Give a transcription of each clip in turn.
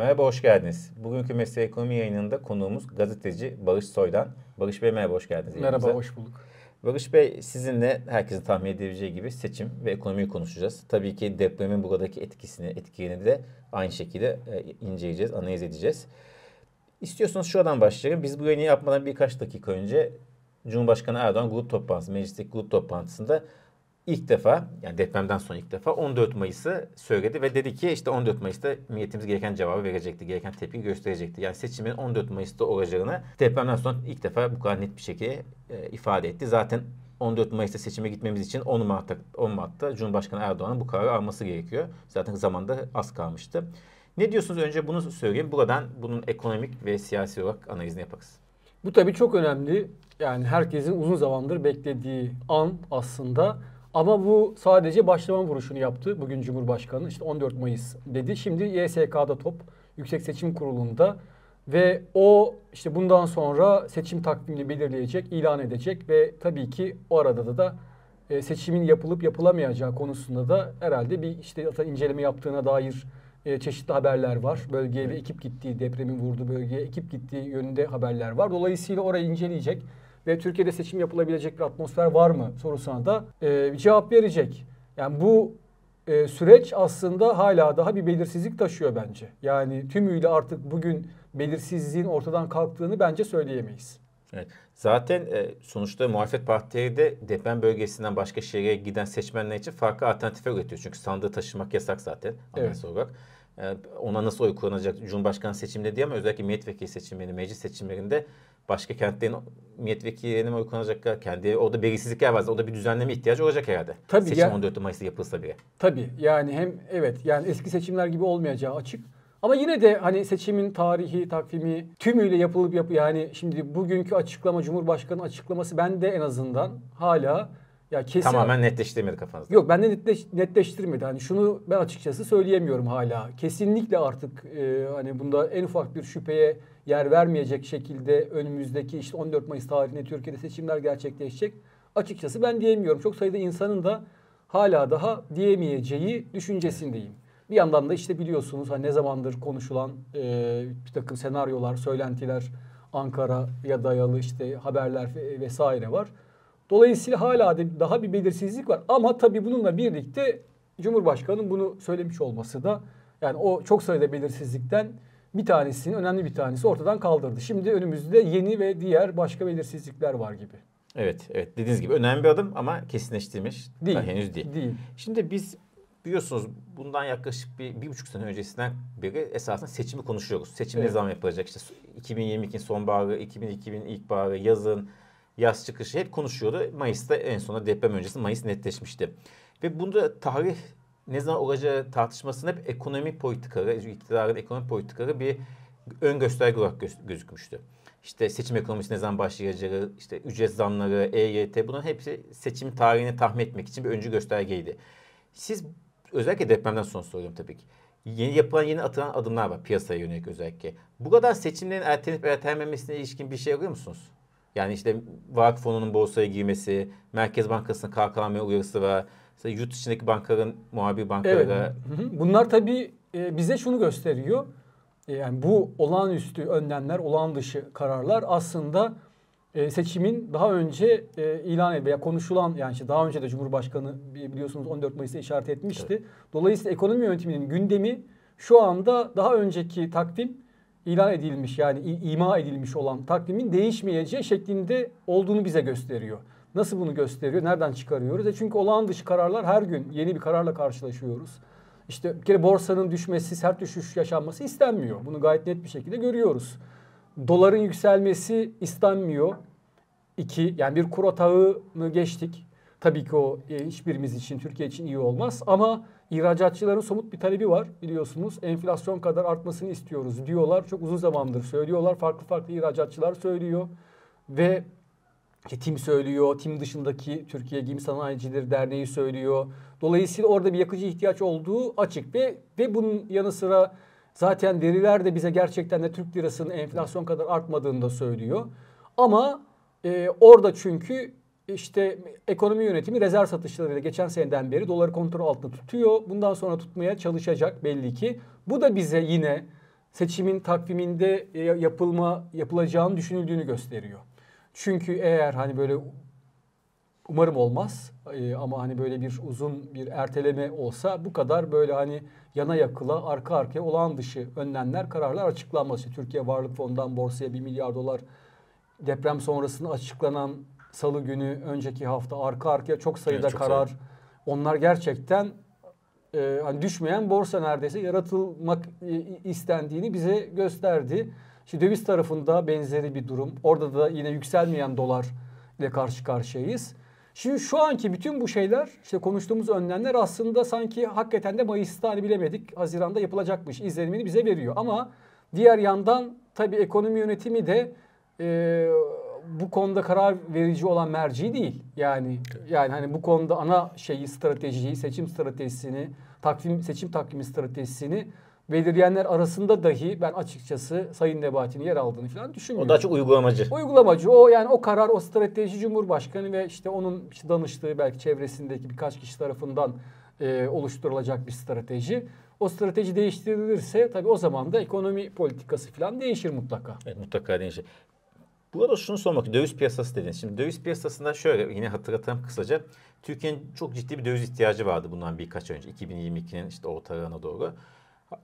Merhaba, hoş geldiniz. Bugünkü Mesleği Ekonomi yayınında konuğumuz gazeteci Barış Soydan. Barış Bey merhaba, hoş geldiniz. Merhaba, yayınımıza. hoş bulduk. Barış Bey, sizinle herkesin tahmin edebileceği gibi seçim ve ekonomiyi konuşacağız. Tabii ki depremin buradaki etkisini, etkilerini de aynı şekilde e, inceleyeceğiz, analiz edeceğiz. İstiyorsanız şuradan başlayalım. Biz bu yayını yapmadan birkaç dakika önce Cumhurbaşkanı Erdoğan grup toplantısı, meclisteki grup toplantısında ilk defa yani depremden sonra ilk defa 14 Mayıs'ı söyledi ve dedi ki işte 14 Mayıs'ta milletimiz gereken cevabı verecekti, gereken tepki gösterecekti. Yani seçimin 14 Mayıs'ta olacağını depremden sonra ilk defa bu kadar net bir şekilde e, ifade etti. Zaten 14 Mayıs'ta seçime gitmemiz için 10 Mart'ta, 10 Mart'ta Cumhurbaşkanı Erdoğan'ın bu kararı alması gerekiyor. Zaten zamanda az kalmıştı. Ne diyorsunuz? Önce bunu söyleyeyim. Buradan bunun ekonomik ve siyasi olarak analizini yaparız. Bu tabii çok önemli. Yani herkesin uzun zamandır beklediği an aslında. Ama bu sadece başlama vuruşunu yaptı bugün Cumhurbaşkanı. İşte 14 Mayıs dedi. Şimdi YSK'da top, Yüksek Seçim Kurulu'nda ve o işte bundan sonra seçim takvimini belirleyecek, ilan edecek ve tabii ki o arada da, da e, seçimin yapılıp yapılamayacağı konusunda da herhalde bir işte inceleme yaptığına dair e, çeşitli haberler var. Bölgeye bir ekip gittiği, depremin vurduğu bölgeye ekip gittiği yönünde haberler var. Dolayısıyla orayı inceleyecek ve Türkiye'de seçim yapılabilecek bir atmosfer var mı sorusuna da e, cevap verecek. Yani bu e, süreç aslında hala daha bir belirsizlik taşıyor bence. Yani tümüyle artık bugün belirsizliğin ortadan kalktığını bence söyleyemeyiz. Evet. Zaten e, sonuçta muhalefet partileri de deprem bölgesinden başka şehre giden seçmenler için farklı alternatifler üretiyor. Çünkü sandığı taşımak yasak zaten anayasa evet. olarak. E, ona nasıl oy kullanacak Cumhurbaşkanı seçiminde diye ama özellikle milletvekili seçimlerinde, meclis seçimlerinde başka kentlerin milletvekillerine mi oy kullanacaklar? Kendi orada belirsizlikler var. Orada bir düzenleme ihtiyacı olacak herhalde. Tabii Seçim ya, 14 Mayıs'ta yapılsa bile. Tabii yani hem evet yani eski seçimler gibi olmayacağı açık. Ama yine de hani seçimin tarihi, takvimi tümüyle yapılıp yap yani şimdi bugünkü açıklama Cumhurbaşkanı açıklaması ben de en azından hala ya kesin tamamen netleştirmedi kafanızda. Yok ben de netleş, netleştirmedi. Hani şunu ben açıkçası söyleyemiyorum hala. Kesinlikle artık e, hani bunda en ufak bir şüpheye yer vermeyecek şekilde önümüzdeki işte 14 Mayıs tarihinde Türkiye'de seçimler gerçekleşecek. Açıkçası ben diyemiyorum. Çok sayıda insanın da hala daha diyemeyeceği düşüncesindeyim. Bir yandan da işte biliyorsunuz hani ne zamandır konuşulan e, bir takım senaryolar, söylentiler Ankara'ya dayalı işte haberler vesaire var. Dolayısıyla hala daha bir belirsizlik var. Ama tabii bununla birlikte Cumhurbaşkanı'nın bunu söylemiş olması da yani o çok sayıda belirsizlikten bir tanesini, önemli bir tanesi ortadan kaldırdı. Şimdi önümüzde yeni ve diğer başka belirsizlikler var gibi. Evet, evet. Dediğiniz gibi önemli bir adım ama kesinleştirilmiş değil. henüz değil. değil. Şimdi biz biliyorsunuz bundan yaklaşık bir, bir buçuk sene öncesinden beri esasında seçimi konuşuyoruz. Seçim evet. ne zaman yapılacak? İşte 2022'nin sonbaharı, 2002'nin ilkbaharı, yazın, yaz çıkışı hep konuşuyordu. Mayıs'ta en sona deprem öncesi Mayıs netleşmişti. Ve bunda tarih ne zaman olacağı tartışmasının hep ekonomi politikaları, iktidarın ekonomi politikaları bir ön gösterge olarak göz, gözükmüştü. İşte seçim ekonomisi ne zaman başlayacağı, işte ücret zamları, EYT bunların hepsi seçim tarihini tahmin etmek için bir öncü göstergeydi. Siz özellikle depremden sonra soruyorum tabii ki. Yeni yapılan yeni atılan adımlar var piyasaya yönelik özellikle. Bu kadar seçimlerin ertelenip ertelenmemesine ilişkin bir şey arıyor musunuz? Yani işte vakıf fonunun borsaya girmesi, Merkez Bankası'nın KKM uyarısı var. Mesela yurt içindeki bankaların, muhabir bankalara... Evet. Bunlar tabii e, bize şunu gösteriyor. E, yani bu olağanüstü önlemler, olağan dışı kararlar aslında e, seçimin daha önce ilan edildi veya konuşulan yani işte daha önce de Cumhurbaşkanı biliyorsunuz 14 Mayıs'ta işaret etmişti. Evet. Dolayısıyla ekonomi yönetiminin gündemi şu anda daha önceki takvim ilan edilmiş yani ima edilmiş olan takvimin değişmeyeceği şeklinde olduğunu bize gösteriyor. Nasıl bunu gösteriyor? Nereden çıkarıyoruz? E çünkü olağan dışı kararlar her gün yeni bir kararla karşılaşıyoruz. İşte bir kere borsanın düşmesi, sert düşüş yaşanması istenmiyor. Bunu gayet net bir şekilde görüyoruz. Doların yükselmesi istenmiyor. İki, yani bir kur atağını geçtik. Tabii ki o e, hiçbirimiz için, Türkiye için iyi olmaz. Ama ihracatçıların somut bir talebi var biliyorsunuz. Enflasyon kadar artmasını istiyoruz diyorlar. Çok uzun zamandır söylüyorlar. Farklı farklı ihracatçılar söylüyor. Ve işte TİM söylüyor, TİM dışındaki Türkiye Giyim Sanayicileri Derneği söylüyor. Dolayısıyla orada bir yakıcı ihtiyaç olduğu açık ve ve bunun yanı sıra zaten veriler de bize gerçekten de Türk lirasının enflasyon kadar artmadığını da söylüyor. Ama e, orada çünkü işte ekonomi yönetimi rezerv satışlarıyla geçen seneden beri doları kontrol altında tutuyor. Bundan sonra tutmaya çalışacak belli ki. Bu da bize yine seçimin takviminde e, yapılma yapılacağını düşünüldüğünü gösteriyor. Çünkü eğer hani böyle umarım olmaz e, ama hani böyle bir uzun bir erteleme olsa bu kadar böyle hani yana yakıla arka arkaya olağan dışı önlemler kararlar açıklanması. Türkiye Varlık Fonu'ndan borsaya 1 milyar dolar deprem sonrasında açıklanan salı günü önceki hafta arka arkaya çok sayıda evet, çok karar. Sayıda. Onlar gerçekten e, hani düşmeyen borsa neredeyse yaratılmak e, istendiğini bize gösterdi. Şimdi döviz tarafında benzeri bir durum. Orada da yine yükselmeyen dolar ile karşı karşıyayız. Şimdi şu anki bütün bu şeyler işte konuştuğumuz önlemler aslında sanki hakikaten de Mayıs'ta hani bilemedik Haziran'da yapılacakmış izlenimini bize veriyor. Ama diğer yandan tabii ekonomi yönetimi de e, bu konuda karar verici olan merci değil. Yani yani hani bu konuda ana şeyi stratejiyi, seçim stratejisini, takvim seçim takvimi stratejisini belirleyenler arasında dahi ben açıkçası Sayın Nebati'nin yer aldığını falan düşünmüyorum. O daha çok uygulamacı. Uygulamacı. O yani o karar, o strateji Cumhurbaşkanı ve işte onun işte danıştığı belki çevresindeki birkaç kişi tarafından e, oluşturulacak bir strateji. O strateji değiştirilirse tabii o zaman da ekonomi politikası falan değişir mutlaka. Evet mutlaka değişir. Bu arada şunu sormak döviz piyasası dediniz. Şimdi döviz piyasasında şöyle yine hatırlatalım kısaca. Türkiye'nin çok ciddi bir döviz ihtiyacı vardı bundan birkaç önce. 2022'nin işte ortalarına doğru.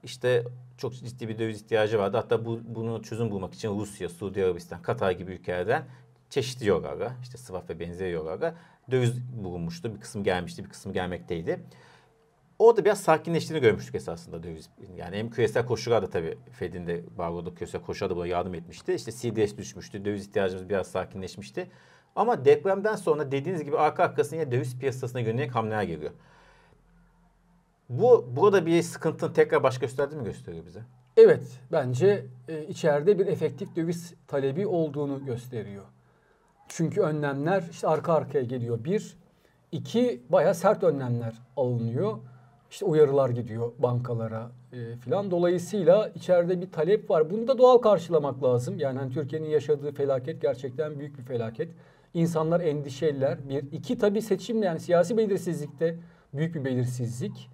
İşte çok ciddi bir döviz ihtiyacı vardı. Hatta bu, bunu çözüm bulmak için Rusya, Suudi Arabistan, Katar gibi ülkelerden çeşitli yollarla, işte swap ve benzeri yollarla döviz bulunmuştu. Bir kısım gelmişti, bir kısım gelmekteydi. Orada biraz sakinleştiğini görmüştük esasında döviz. Yani hem küresel koşullar da tabii Fed'in de bağladığı küresel koşullar da buna yardım etmişti. İşte CDS düşmüştü, döviz ihtiyacımız biraz sakinleşmişti. Ama depremden sonra dediğiniz gibi arka arkasına döviz piyasasına yönelik hamleler geliyor. Bu burada bir sıkıntının tekrar baş gösterdi mi gösteriyor bize? Evet, bence e, içeride bir efektif döviz talebi olduğunu gösteriyor. Çünkü önlemler işte arka arkaya geliyor. Bir, iki bayağı sert önlemler alınıyor. İşte uyarılar gidiyor bankalara e, filan. Dolayısıyla içeride bir talep var. Bunu da doğal karşılamak lazım. Yani hani Türkiye'nin yaşadığı felaket gerçekten büyük bir felaket. İnsanlar endişeliler. Bir, iki tabii seçimle yani siyasi belirsizlikte büyük bir belirsizlik.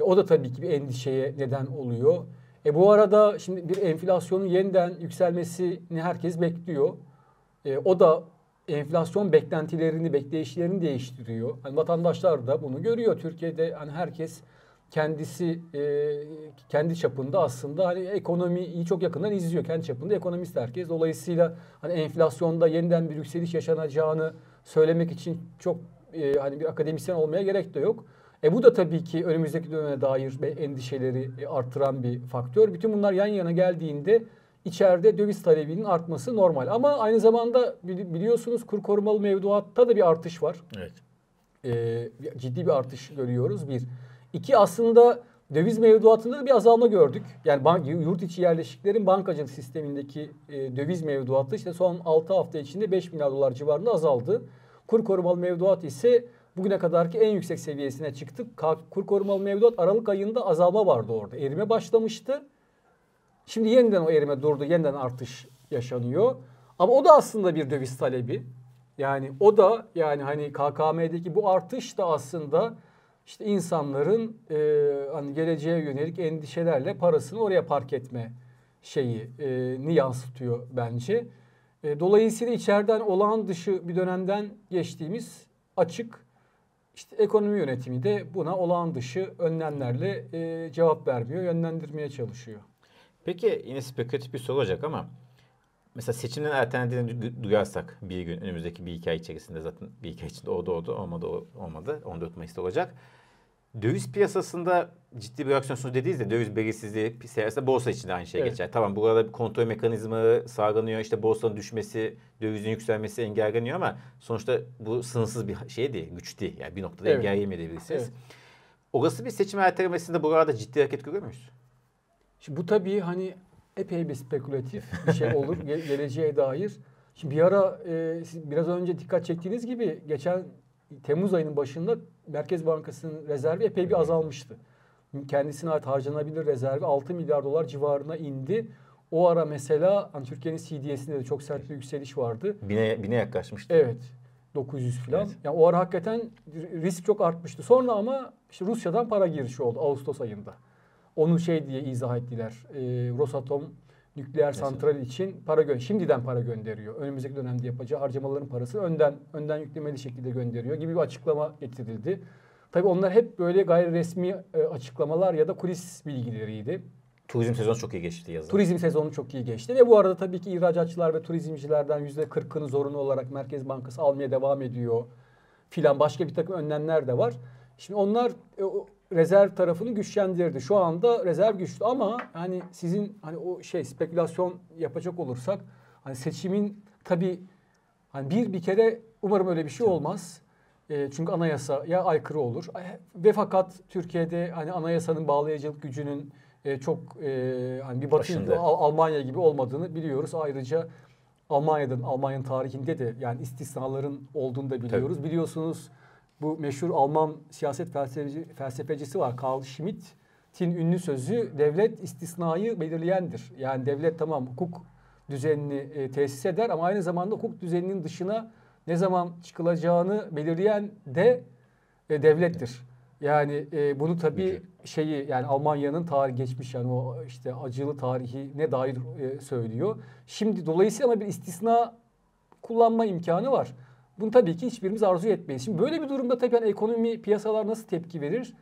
E, o da tabii ki bir endişeye neden oluyor. E bu arada şimdi bir enflasyonun yeniden yükselmesini herkes bekliyor. E, o da enflasyon beklentilerini, bekleyişlerini değiştiriyor. Hani vatandaşlar da bunu görüyor. Türkiye'de hani herkes kendisi e, kendi çapında aslında hani ekonomiyi çok yakından izliyor. Kendi çapında ekonomist herkes. Dolayısıyla hani enflasyonda yeniden bir yükseliş yaşanacağını söylemek için çok e, hani bir akademisyen olmaya gerek de yok. E bu da tabii ki önümüzdeki döneme dair endişeleri e, arttıran bir faktör. Bütün bunlar yan yana geldiğinde içeride döviz talebinin artması normal. Ama aynı zamanda biliyorsunuz kur korumalı mevduatta da bir artış var. Evet. Ee, ciddi bir artış görüyoruz bir. İki aslında döviz mevduatında da bir azalma gördük. Yani bank, yurt içi yerleşiklerin bankacılık sistemindeki e, döviz mevduatı işte son 6 hafta içinde 5 milyar dolar civarında azaldı. Kur korumalı mevduat ise bugüne kadarki en yüksek seviyesine çıktık. Kur korumalı mevduat Aralık ayında azalma vardı orada. Erime başlamıştı. Şimdi yeniden o erime durdu. Yeniden artış yaşanıyor. Ama o da aslında bir döviz talebi. Yani o da yani hani KKM'deki bu artış da aslında işte insanların e, hani geleceğe yönelik endişelerle parasını oraya park etme şeyi e, ni yansıtıyor bence. E, dolayısıyla içeriden olağan dışı bir dönemden geçtiğimiz açık. İşte ekonomi yönetimi de buna olağan dışı önlemlerle e, cevap vermiyor, yönlendirmeye çalışıyor. Peki yine spekülatif bir soru olacak ama mesela seçimlerin ertelendiğini duyarsak bir gün önümüzdeki bir iki ay içerisinde zaten bir iki ay içinde oldu oldu olmadı olmadı 14 Mayıs'ta olacak. Döviz piyasasında ciddi bir reaksiyon sonucu dediğiniz de döviz belirsizliği siyasette borsa için de aynı şey evet. geçer. Tamam burada bir kontrol mekanizmaları sağlanıyor. İşte borsanın düşmesi, dövizin yükselmesi engelleniyor ama sonuçta bu sınırsız bir şey değil, güç değil. Yani bir noktada evet. engelleyemeyebilirsiniz. Evet. Olası bir seçim ertelemesinde burada ciddi hareket görüyor muyuz? Şimdi bu tabii hani epey bir spekülatif bir şey olur ge- geleceğe dair. Şimdi bir ara e, siz biraz önce dikkat çektiğiniz gibi geçen Temmuz ayının başında Merkez Bankası'nın rezervi epey bir azalmıştı. Kendisine ait harcanabilir rezervi 6 milyar dolar civarına indi. O ara mesela hani Türkiye'nin CDS'inde de çok sert bir yükseliş vardı. Bine, bine yaklaşmıştı. Evet. 900 falan. Evet. Yani o ara hakikaten risk çok artmıştı. Sonra ama işte Rusya'dan para girişi oldu Ağustos ayında. Onu şey diye izah ettiler. E, Rosatom nükleer Mesela. santral için para gö şimdiden para gönderiyor. Önümüzdeki dönemde yapacağı harcamaların parasını önden önden yüklemeli şekilde gönderiyor gibi bir açıklama getirildi. Tabii onlar hep böyle gayri resmi e, açıklamalar ya da kulis bilgileriydi. Turizm sezonu çok iyi geçti yazın. Turizm sezonu çok iyi geçti ve bu arada tabii ki ihracatçılar ve turizmcilerden %40'ını zorunlu olarak Merkez Bankası almaya devam ediyor filan başka bir takım önlemler de var. Şimdi onlar e, rezerv tarafını güçlendirdi. Şu anda rezerv güçlü ama hani sizin hani o şey spekülasyon yapacak olursak hani seçimin tabii hani bir bir kere umarım öyle bir şey olmaz. E, çünkü anayasa ya aykırı olur. Ve fakat Türkiye'de hani anayasanın bağlayıcılık gücünün e, çok e, hani bir Batı Almanya gibi olmadığını biliyoruz. Ayrıca Almanya'dan Almanya'nın tarihinde de yani istisnaların olduğunu da biliyoruz. Tabii. Biliyorsunuz bu meşhur Alman siyaset felsefeci, felsefecisi var Karl Schmitt'in ünlü sözü devlet istisnayı belirleyendir. Yani devlet tamam hukuk düzenini e, tesis eder ama aynı zamanda hukuk düzeninin dışına ne zaman çıkılacağını belirleyen de e, devlettir. Yani e, bunu tabii şeyi yani Almanya'nın tarih geçmiş yani o işte acılı tarihi ne dair e, söylüyor. Şimdi dolayısıyla ama bir istisna kullanma imkanı var. Bunu tabii ki hiçbirimiz arzu etmeyiz. Şimdi böyle bir durumda tabii yani ekonomi piyasalar nasıl tepki verir?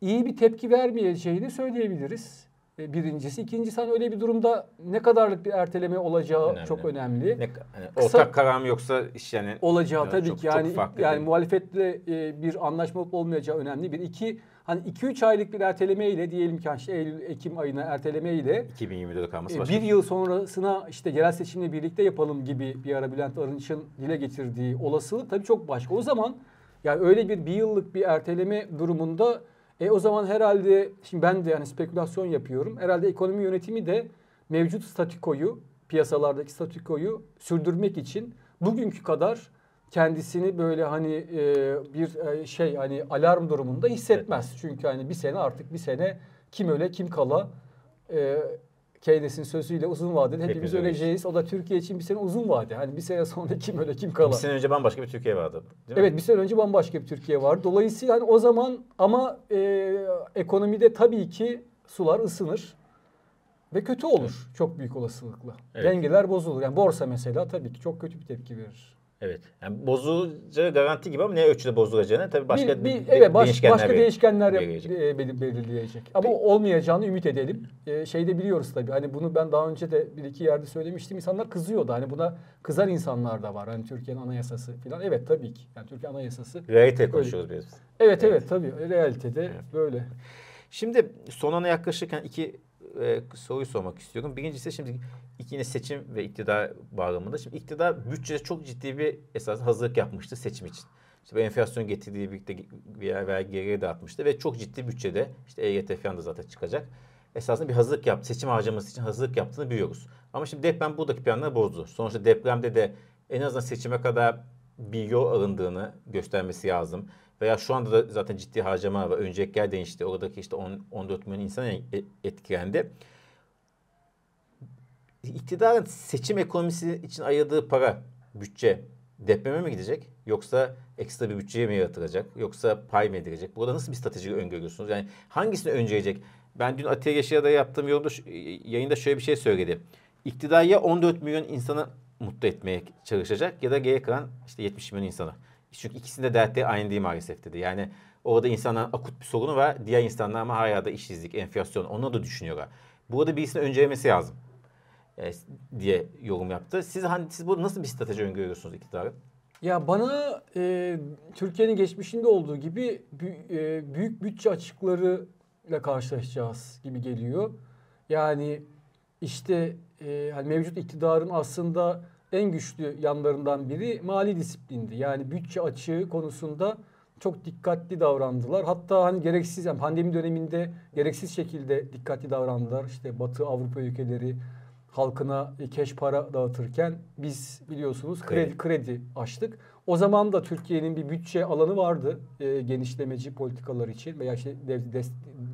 İyi bir tepki vermeyeceğini söyleyebiliriz. E, birincisi. İkincisi hani öyle bir durumda ne kadarlık bir erteleme olacağı önemli. çok önemli. Ne, yani Kısa, ortak karar mı yoksa iş yani olacağı tabii çok, ki yani çok yani değil. muhalefetle e, bir anlaşma olup olmayacağı önemli. Bir iki hani 2-3 aylık bir erteleme ile diyelim ki işte Eylül Ekim ayına erteleme ile 2024'de kalması e, başka. Bir yıl sonrasına işte yerel seçimle birlikte yapalım gibi bir ara Bülent Arınç'ın dile getirdiği olasılık tabii çok başka. O zaman yani öyle bir bir yıllık bir erteleme durumunda e o zaman herhalde şimdi ben de yani spekülasyon yapıyorum. Herhalde ekonomi yönetimi de mevcut statikoyu, piyasalardaki statikoyu sürdürmek için bugünkü kadar kendisini böyle hani e, bir e, şey hani alarm durumunda hissetmez. Çünkü hani bir sene artık bir sene kim öle kim kala e, Keynes'in sözüyle uzun vadede hepimiz, hepimiz öleceğiz. O da Türkiye için bir sene uzun vade. Hani bir sene sonra kim öyle kim kala. Bir sene önce bambaşka bir Türkiye vardı. Değil evet mi? bir sene önce bambaşka bir Türkiye var. Dolayısıyla hani o zaman ama e, ekonomide tabii ki sular ısınır ve kötü olur evet. çok büyük olasılıkla. Evet. Dengeler bozulur. Yani borsa mesela tabii ki çok kötü bir tepki verir. Evet. Yani bozulacağı garanti gibi ama ne ölçüde bozulacağını tabii başka bir, bir, evet, baş, değişkenler başka değişkenler belirleyecek. belirleyecek. Ama Peki. olmayacağını ümit edelim. Ee, şey de biliyoruz tabii. Hani bunu ben daha önce de bir iki yerde söylemiştim. İnsanlar kızıyordu. Hani buna kızar insanlar da var. Hani Türkiye'nin anayasası falan. Evet tabii ki. Yani Türkiye anayasası. Realite konuşuyoruz biz. Evet, evet evet tabii. Realitede evet. böyle. Şimdi sonuna yaklaşırken iki e, soruyu sormak istiyorum. Birincisi şimdi yine seçim ve iktidar bağlamında. Şimdi iktidar bütçede çok ciddi bir esas hazırlık yapmıştı seçim için. İşte enflasyon getirdiği birlikte bir vergi geriye dağıtmıştı ve çok ciddi bütçede işte EYT falan da zaten çıkacak. Esasında bir hazırlık yaptı. Seçim harcaması için hazırlık yaptığını biliyoruz. Ama şimdi deprem buradaki planları bozdu. Sonuçta depremde de en azından seçime kadar bir yol alındığını göstermesi lazım. Veya şu anda da zaten ciddi harcama var. Önceki yer değişti. Oradaki işte 10, 14 milyon insan e, etkilendi iktidarın seçim ekonomisi için ayırdığı para, bütçe depreme mi gidecek? Yoksa ekstra bir bütçeye mi yaratılacak? Yoksa pay mı edilecek? Burada nasıl bir strateji öngörüyorsunuz? Yani hangisini önceyecek? Ben dün Atiye Yaşar'da yaptığım yorumda yayında şöyle bir şey söyledi. İktidar ya 14 milyon insanı mutlu etmeye çalışacak ya da geri kalan işte 70 milyon insana. Çünkü ikisinde dertleri aynı değil maalesef dedi. Yani orada insanların akut bir sorunu var. Diğer insanlar ama hala da işsizlik, enflasyon onu da düşünüyorlar. Burada birisini öncelemesi lazım e, diye yorum yaptı. Siz hani siz bu nasıl bir strateji öngörüyorsunuz iktidarın? Ya bana e, Türkiye'nin geçmişinde olduğu gibi e, büyük bütçe açıkları ile karşılaşacağız gibi geliyor. Yani işte e, hani mevcut iktidarın aslında en güçlü yanlarından biri mali disiplindi. Yani bütçe açığı konusunda çok dikkatli davrandılar. Hatta hani gereksiz yani pandemi döneminde gereksiz şekilde dikkatli davrandılar. İşte Batı Avrupa ülkeleri halkına keş para dağıtırken biz biliyorsunuz kredi, kredi açtık. O zaman da Türkiye'nin bir bütçe alanı vardı e, genişlemeci politikalar için veya işte des,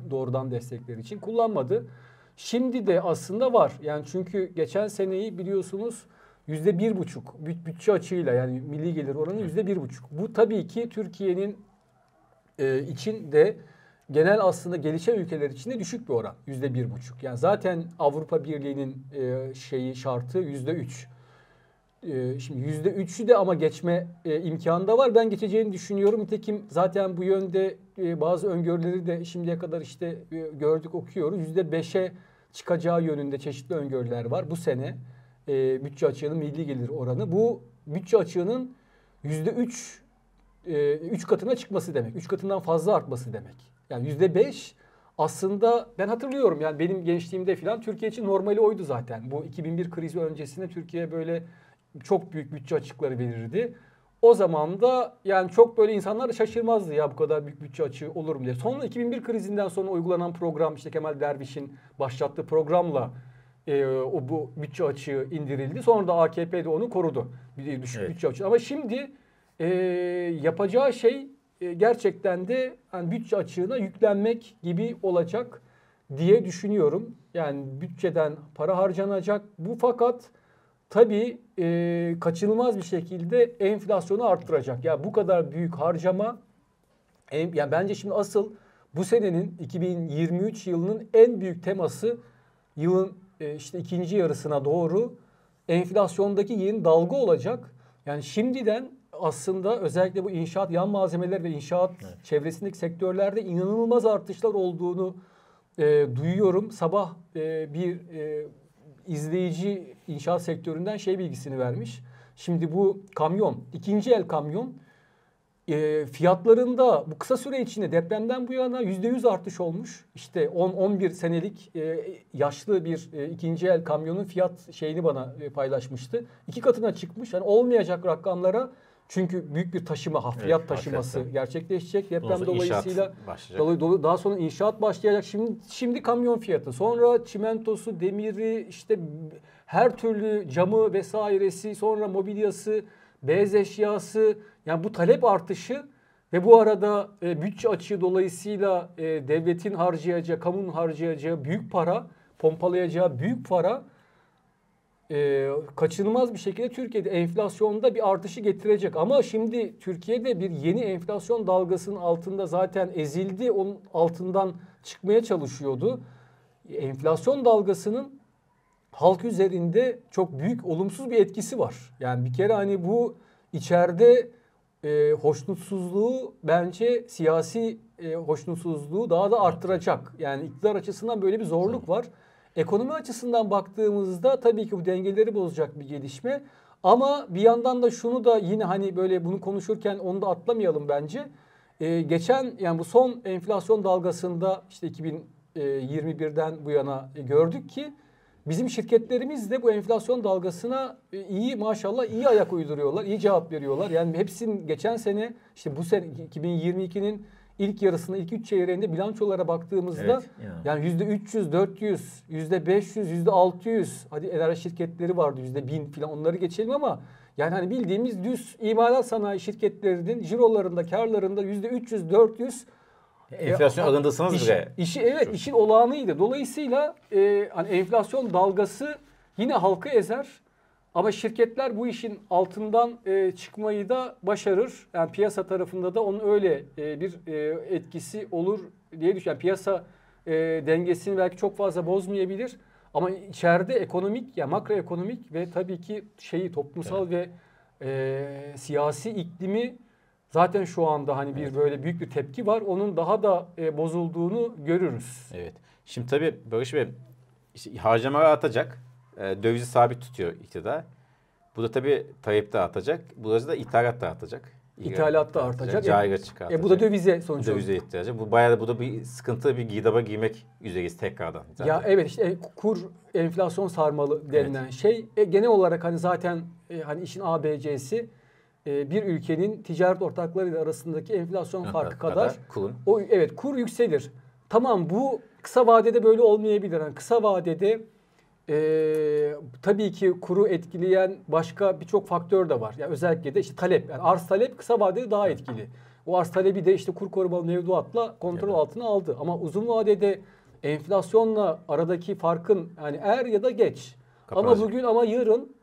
doğrudan destekler için kullanmadı. Şimdi de aslında var. Yani çünkü geçen seneyi biliyorsunuz yüzde bir buçuk bütçe açığıyla yani milli gelir oranı yüzde bir buçuk. Bu tabii ki Türkiye'nin e, için de genel aslında gelişen ülkeler içinde düşük bir oran. Yüzde bir buçuk. Yani zaten Avrupa Birliği'nin e, şeyi şartı yüzde üç. E, şimdi yüzde üçü de ama geçme e, imkanı da var. Ben geçeceğini düşünüyorum. Nitekim zaten bu yönde e, bazı öngörüleri de şimdiye kadar işte e, gördük okuyoruz. Yüzde beşe çıkacağı yönünde çeşitli öngörüler var. Bu sene e, bütçe açığının milli gelir oranı. Bu bütçe açığının yüzde üç, e, üç katına çıkması demek. Üç katından fazla artması demek. Yani yüzde beş aslında ben hatırlıyorum yani benim gençliğimde filan Türkiye için normali oydu zaten. Bu 2001 krizi öncesinde Türkiye böyle çok büyük bütçe açıkları verirdi. O zaman da yani çok böyle insanlar şaşırmazdı ya bu kadar büyük bütçe açığı olur mu diye. Sonra 2001 krizinden sonra uygulanan program işte Kemal Derviş'in başlattığı programla e, o bu bütçe açığı indirildi. Sonra da AKP de onu korudu. Bir düşük evet. bütçe açığı. Ama şimdi e, yapacağı şey e, gerçekten de yani bütçe açığına yüklenmek gibi olacak diye düşünüyorum. Yani bütçeden para harcanacak. Bu fakat tabii e, kaçınılmaz bir şekilde enflasyonu arttıracak. Ya yani bu kadar büyük harcama en, yani bence şimdi asıl bu senenin 2023 yılının en büyük teması yılın e, işte ikinci yarısına doğru enflasyondaki yeni dalga olacak. Yani şimdiden aslında özellikle bu inşaat yan malzemeler ve inşaat evet. çevresindeki sektörlerde inanılmaz artışlar olduğunu e, duyuyorum. Sabah e, bir e, izleyici inşaat sektöründen şey bilgisini vermiş. Şimdi bu kamyon, ikinci el kamyon e, fiyatlarında bu kısa süre içinde depremden bu yana yüzde yüz artış olmuş. İşte 10-11 senelik e, yaşlı bir e, ikinci el kamyonun fiyat şeyini bana e, paylaşmıştı. İki katına çıkmış. Yani olmayacak rakamlara çünkü büyük bir taşıma, hafriyat evet, taşıması hakikaten. gerçekleşecek. Deprem dolayısıyla dolayı, daha sonra inşaat başlayacak. Şimdi şimdi kamyon fiyatı, sonra çimentosu, demiri, işte her türlü camı vesairesi, sonra mobilyası, beyaz eşyası. Yani bu talep artışı ve bu arada e, bütçe açığı dolayısıyla e, devletin harcayacağı, kamunun harcayacağı büyük para, pompalayacağı büyük para e, kaçınılmaz bir şekilde Türkiye'de enflasyonda bir artışı getirecek. Ama şimdi Türkiye'de bir yeni enflasyon dalgasının altında zaten ezildi. Onun altından çıkmaya çalışıyordu. Enflasyon dalgasının halk üzerinde çok büyük olumsuz bir etkisi var. Yani bir kere hani bu içeride e, hoşnutsuzluğu bence siyasi e, hoşnutsuzluğu daha da arttıracak. Yani iktidar açısından böyle bir zorluk var. Ekonomi açısından baktığımızda tabii ki bu dengeleri bozacak bir gelişme. Ama bir yandan da şunu da yine hani böyle bunu konuşurken onu da atlamayalım bence. Ee, geçen yani bu son enflasyon dalgasında işte 2021'den bu yana gördük ki bizim şirketlerimiz de bu enflasyon dalgasına e, iyi maşallah iyi ayak uyduruyorlar, iyi cevap veriyorlar. Yani hepsinin geçen sene işte bu sene 2022'nin ilk yarısında ilk üç çeyreğinde bilançolara baktığımızda evet, yani yüzde 300, 400, yüzde 500, yüzde 600 hadi enerji şirketleri vardı yüzde 1000 falan onları geçelim ama yani hani bildiğimiz düz imalat sanayi şirketlerinin cirolarında, karlarında yüzde 300, 400 Enflasyon e, alındısınız iş, bile. İşi evet Çok. işin olağanıydı. Dolayısıyla e, hani enflasyon dalgası yine halkı ezer. Ama şirketler bu işin altından e, çıkmayı da başarır. Yani piyasa tarafında da onun öyle e, bir e, etkisi olur diye düşünüyorum. Yani piyasa e, dengesini belki çok fazla bozmayabilir. Ama içeride ekonomik ya yani makroekonomik ve tabii ki şeyi toplumsal evet. ve e, siyasi iklimi zaten şu anda hani bir evet. böyle büyük bir tepki var. Onun daha da e, bozulduğunu görürüz. Evet. Şimdi tabii Barış Bey işte harcamalar artacak e, dövizi sabit tutuyor iktidar. Bu da tabii Tayyip de artacak. Bu da ithalat da artacak. İthalat da artacak. Cayır çıkartacak. E, bu da dövize sonuç Dövize ihtiyacı. Bu bayağı da bu da bir sıkıntı bir giydaba giymek üzereyiz tekrardan. Zaten. Ya evet işte e, kur enflasyon sarmalı denilen evet. şey e, genel olarak hani zaten e, hani işin ABC'si e, bir ülkenin ticaret ortakları arasındaki enflasyon farkı kadar, kadar o evet kur yükselir. Tamam bu kısa vadede böyle olmayabilir. Yani kısa vadede e, tabii ki kuru etkileyen başka birçok faktör de var. Yani özellikle de işte talep. Yani arz talep kısa vadede daha etkili. O arz talebi de işte kur korumalı mevduatla kontrol evet. altına aldı. Ama uzun vadede enflasyonla aradaki farkın yani er ya da geç. Kapatacak. Ama bugün ama yarın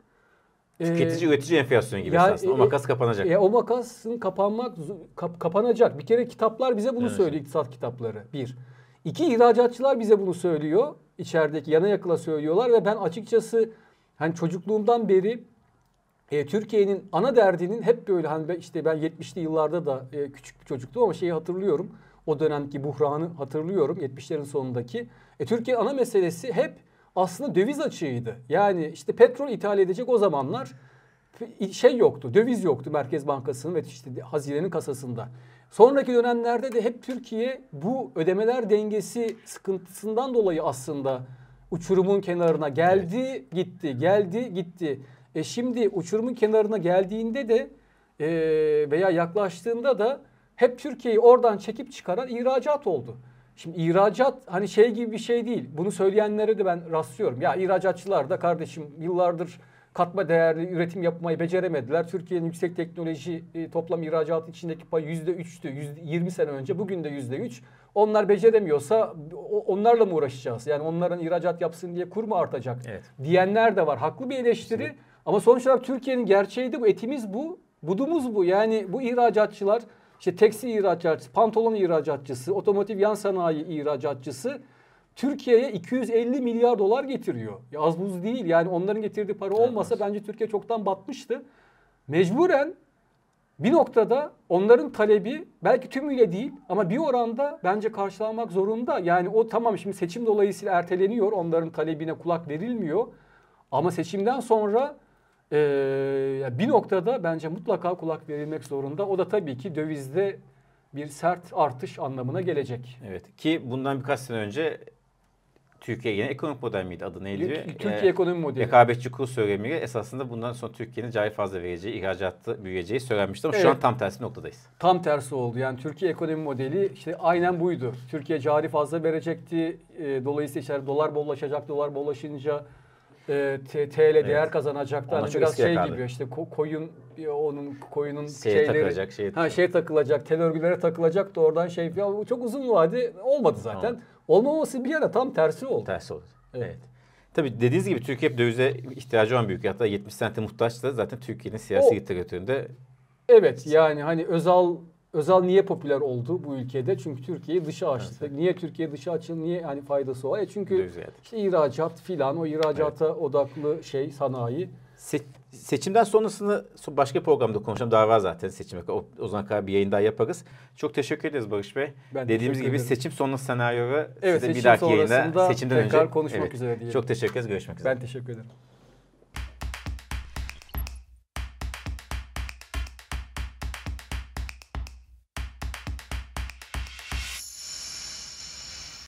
Tüketici e, üretici enflasyonu gibi ya, aslında. O e, makas kapanacak. E, o makasın kapanmak kap, kapanacak. Bir kere kitaplar bize bunu evet. söylüyor iktisat kitapları. Bir. İki ihracatçılar bize bunu söylüyor. İçerideki yana yakıla söylüyorlar ve ben açıkçası hani çocukluğumdan beri e, Türkiye'nin ana derdinin hep böyle hani işte ben 70'li yıllarda da e, küçük bir çocuktum ama şeyi hatırlıyorum. O dönemki buhranı hatırlıyorum 70'lerin sonundaki. E, Türkiye ana meselesi hep aslında döviz açığıydı. Yani işte petrol ithal edecek o zamanlar şey yoktu. Döviz yoktu Merkez Bankası'nın ve işte hazinenin kasasında. Sonraki dönemlerde de hep Türkiye bu ödemeler dengesi sıkıntısından dolayı aslında uçurumun kenarına geldi, evet. gitti, geldi, gitti. E şimdi uçurumun kenarına geldiğinde de e, veya yaklaştığında da hep Türkiye'yi oradan çekip çıkaran ihracat oldu. Şimdi ihracat hani şey gibi bir şey değil. Bunu söyleyenlere de ben rastlıyorum. Ya ihracatçılar da kardeşim yıllardır katma değerli üretim yapmayı beceremediler. Türkiye'nin yüksek teknoloji e, toplam ihracatı içindeki pay yüzde üçtü. 20 sene önce bugün de yüzde üç. Onlar beceremiyorsa onlarla mı uğraşacağız? Yani onların ihracat yapsın diye kur mu artacak? Evet. Diyenler de var. Haklı bir eleştiri. Evet. Ama sonuç olarak Türkiye'nin gerçeği de bu. Etimiz bu. Budumuz bu. Yani bu ihracatçılar işte tekstil ihracatçısı, pantolon ihracatçısı, otomotiv yan sanayi ihracatçısı Türkiye'ye 250 milyar dolar getiriyor. Ya az buz değil. Yani onların getirdiği para olmasa evet. bence Türkiye çoktan batmıştı. Mecburen bir noktada onların talebi belki tümüyle değil ama bir oranda bence karşılanmak zorunda. Yani o tamam şimdi seçim dolayısıyla erteleniyor. Onların talebine kulak verilmiyor. Ama seçimden sonra ee, bir noktada bence mutlaka kulak verilmek zorunda. O da tabii ki dövizde bir sert artış anlamına gelecek. Evet ki bundan birkaç sene önce Türkiye yine ekonomik model miydi adı neydi? Türkiye ee, ekonomi modeli. Rekabetçi kur söylemiyle esasında bundan sonra Türkiye'nin cari fazla vereceği, ihracatta büyüyeceği söylenmişti ama evet. şu an tam tersi noktadayız. Tam tersi oldu. Yani Türkiye ekonomi modeli işte aynen buydu. Türkiye cari fazla verecekti. E, dolayısıyla işte dolar bollaşacak. Dolar bollaşınca e, TL evet. değer kazanacaktı. Hani biraz şey yakardı. gibi işte ko- koyun onun koyunun şeye şeyleri takılacak, şeye ha şey takılacak, tel örgülere takılacak da oradan şey ya çok uzun vade olmadı zaten. Tamam. Olmaması bir yana tam tersi oldu. Tersi oldu. Evet. evet. Tabii dediğiniz gibi Türkiye hep dövize ihtiyacı olan büyük. Hatta 70 sente muhtaç da zaten Türkiye'nin siyasi literatüründe. Evet yani hani Özal Özal niye popüler oldu bu ülkede? Çünkü Türkiye'yi dışa açtı. Evet. Niye Türkiye dışa açıldı? Niye hani faydası var? E çünkü işte ihracat filan o ihracata evet. odaklı şey sanayi. Se seçimden sonrasını başka programda konuşalım. Daha var zaten seçime. O, o zaman bir yayın daha yaparız. Çok teşekkür ederiz Barış Bey. Ben Dediğimiz gibi ederim. seçim sonrası senaryoyu evet, size bir dahaki yayında seçimden tekrar önce konuşmak evet. üzere diyelim. Çok teşekkür ederiz. Görüşmek üzere. Ben teşekkür ederim.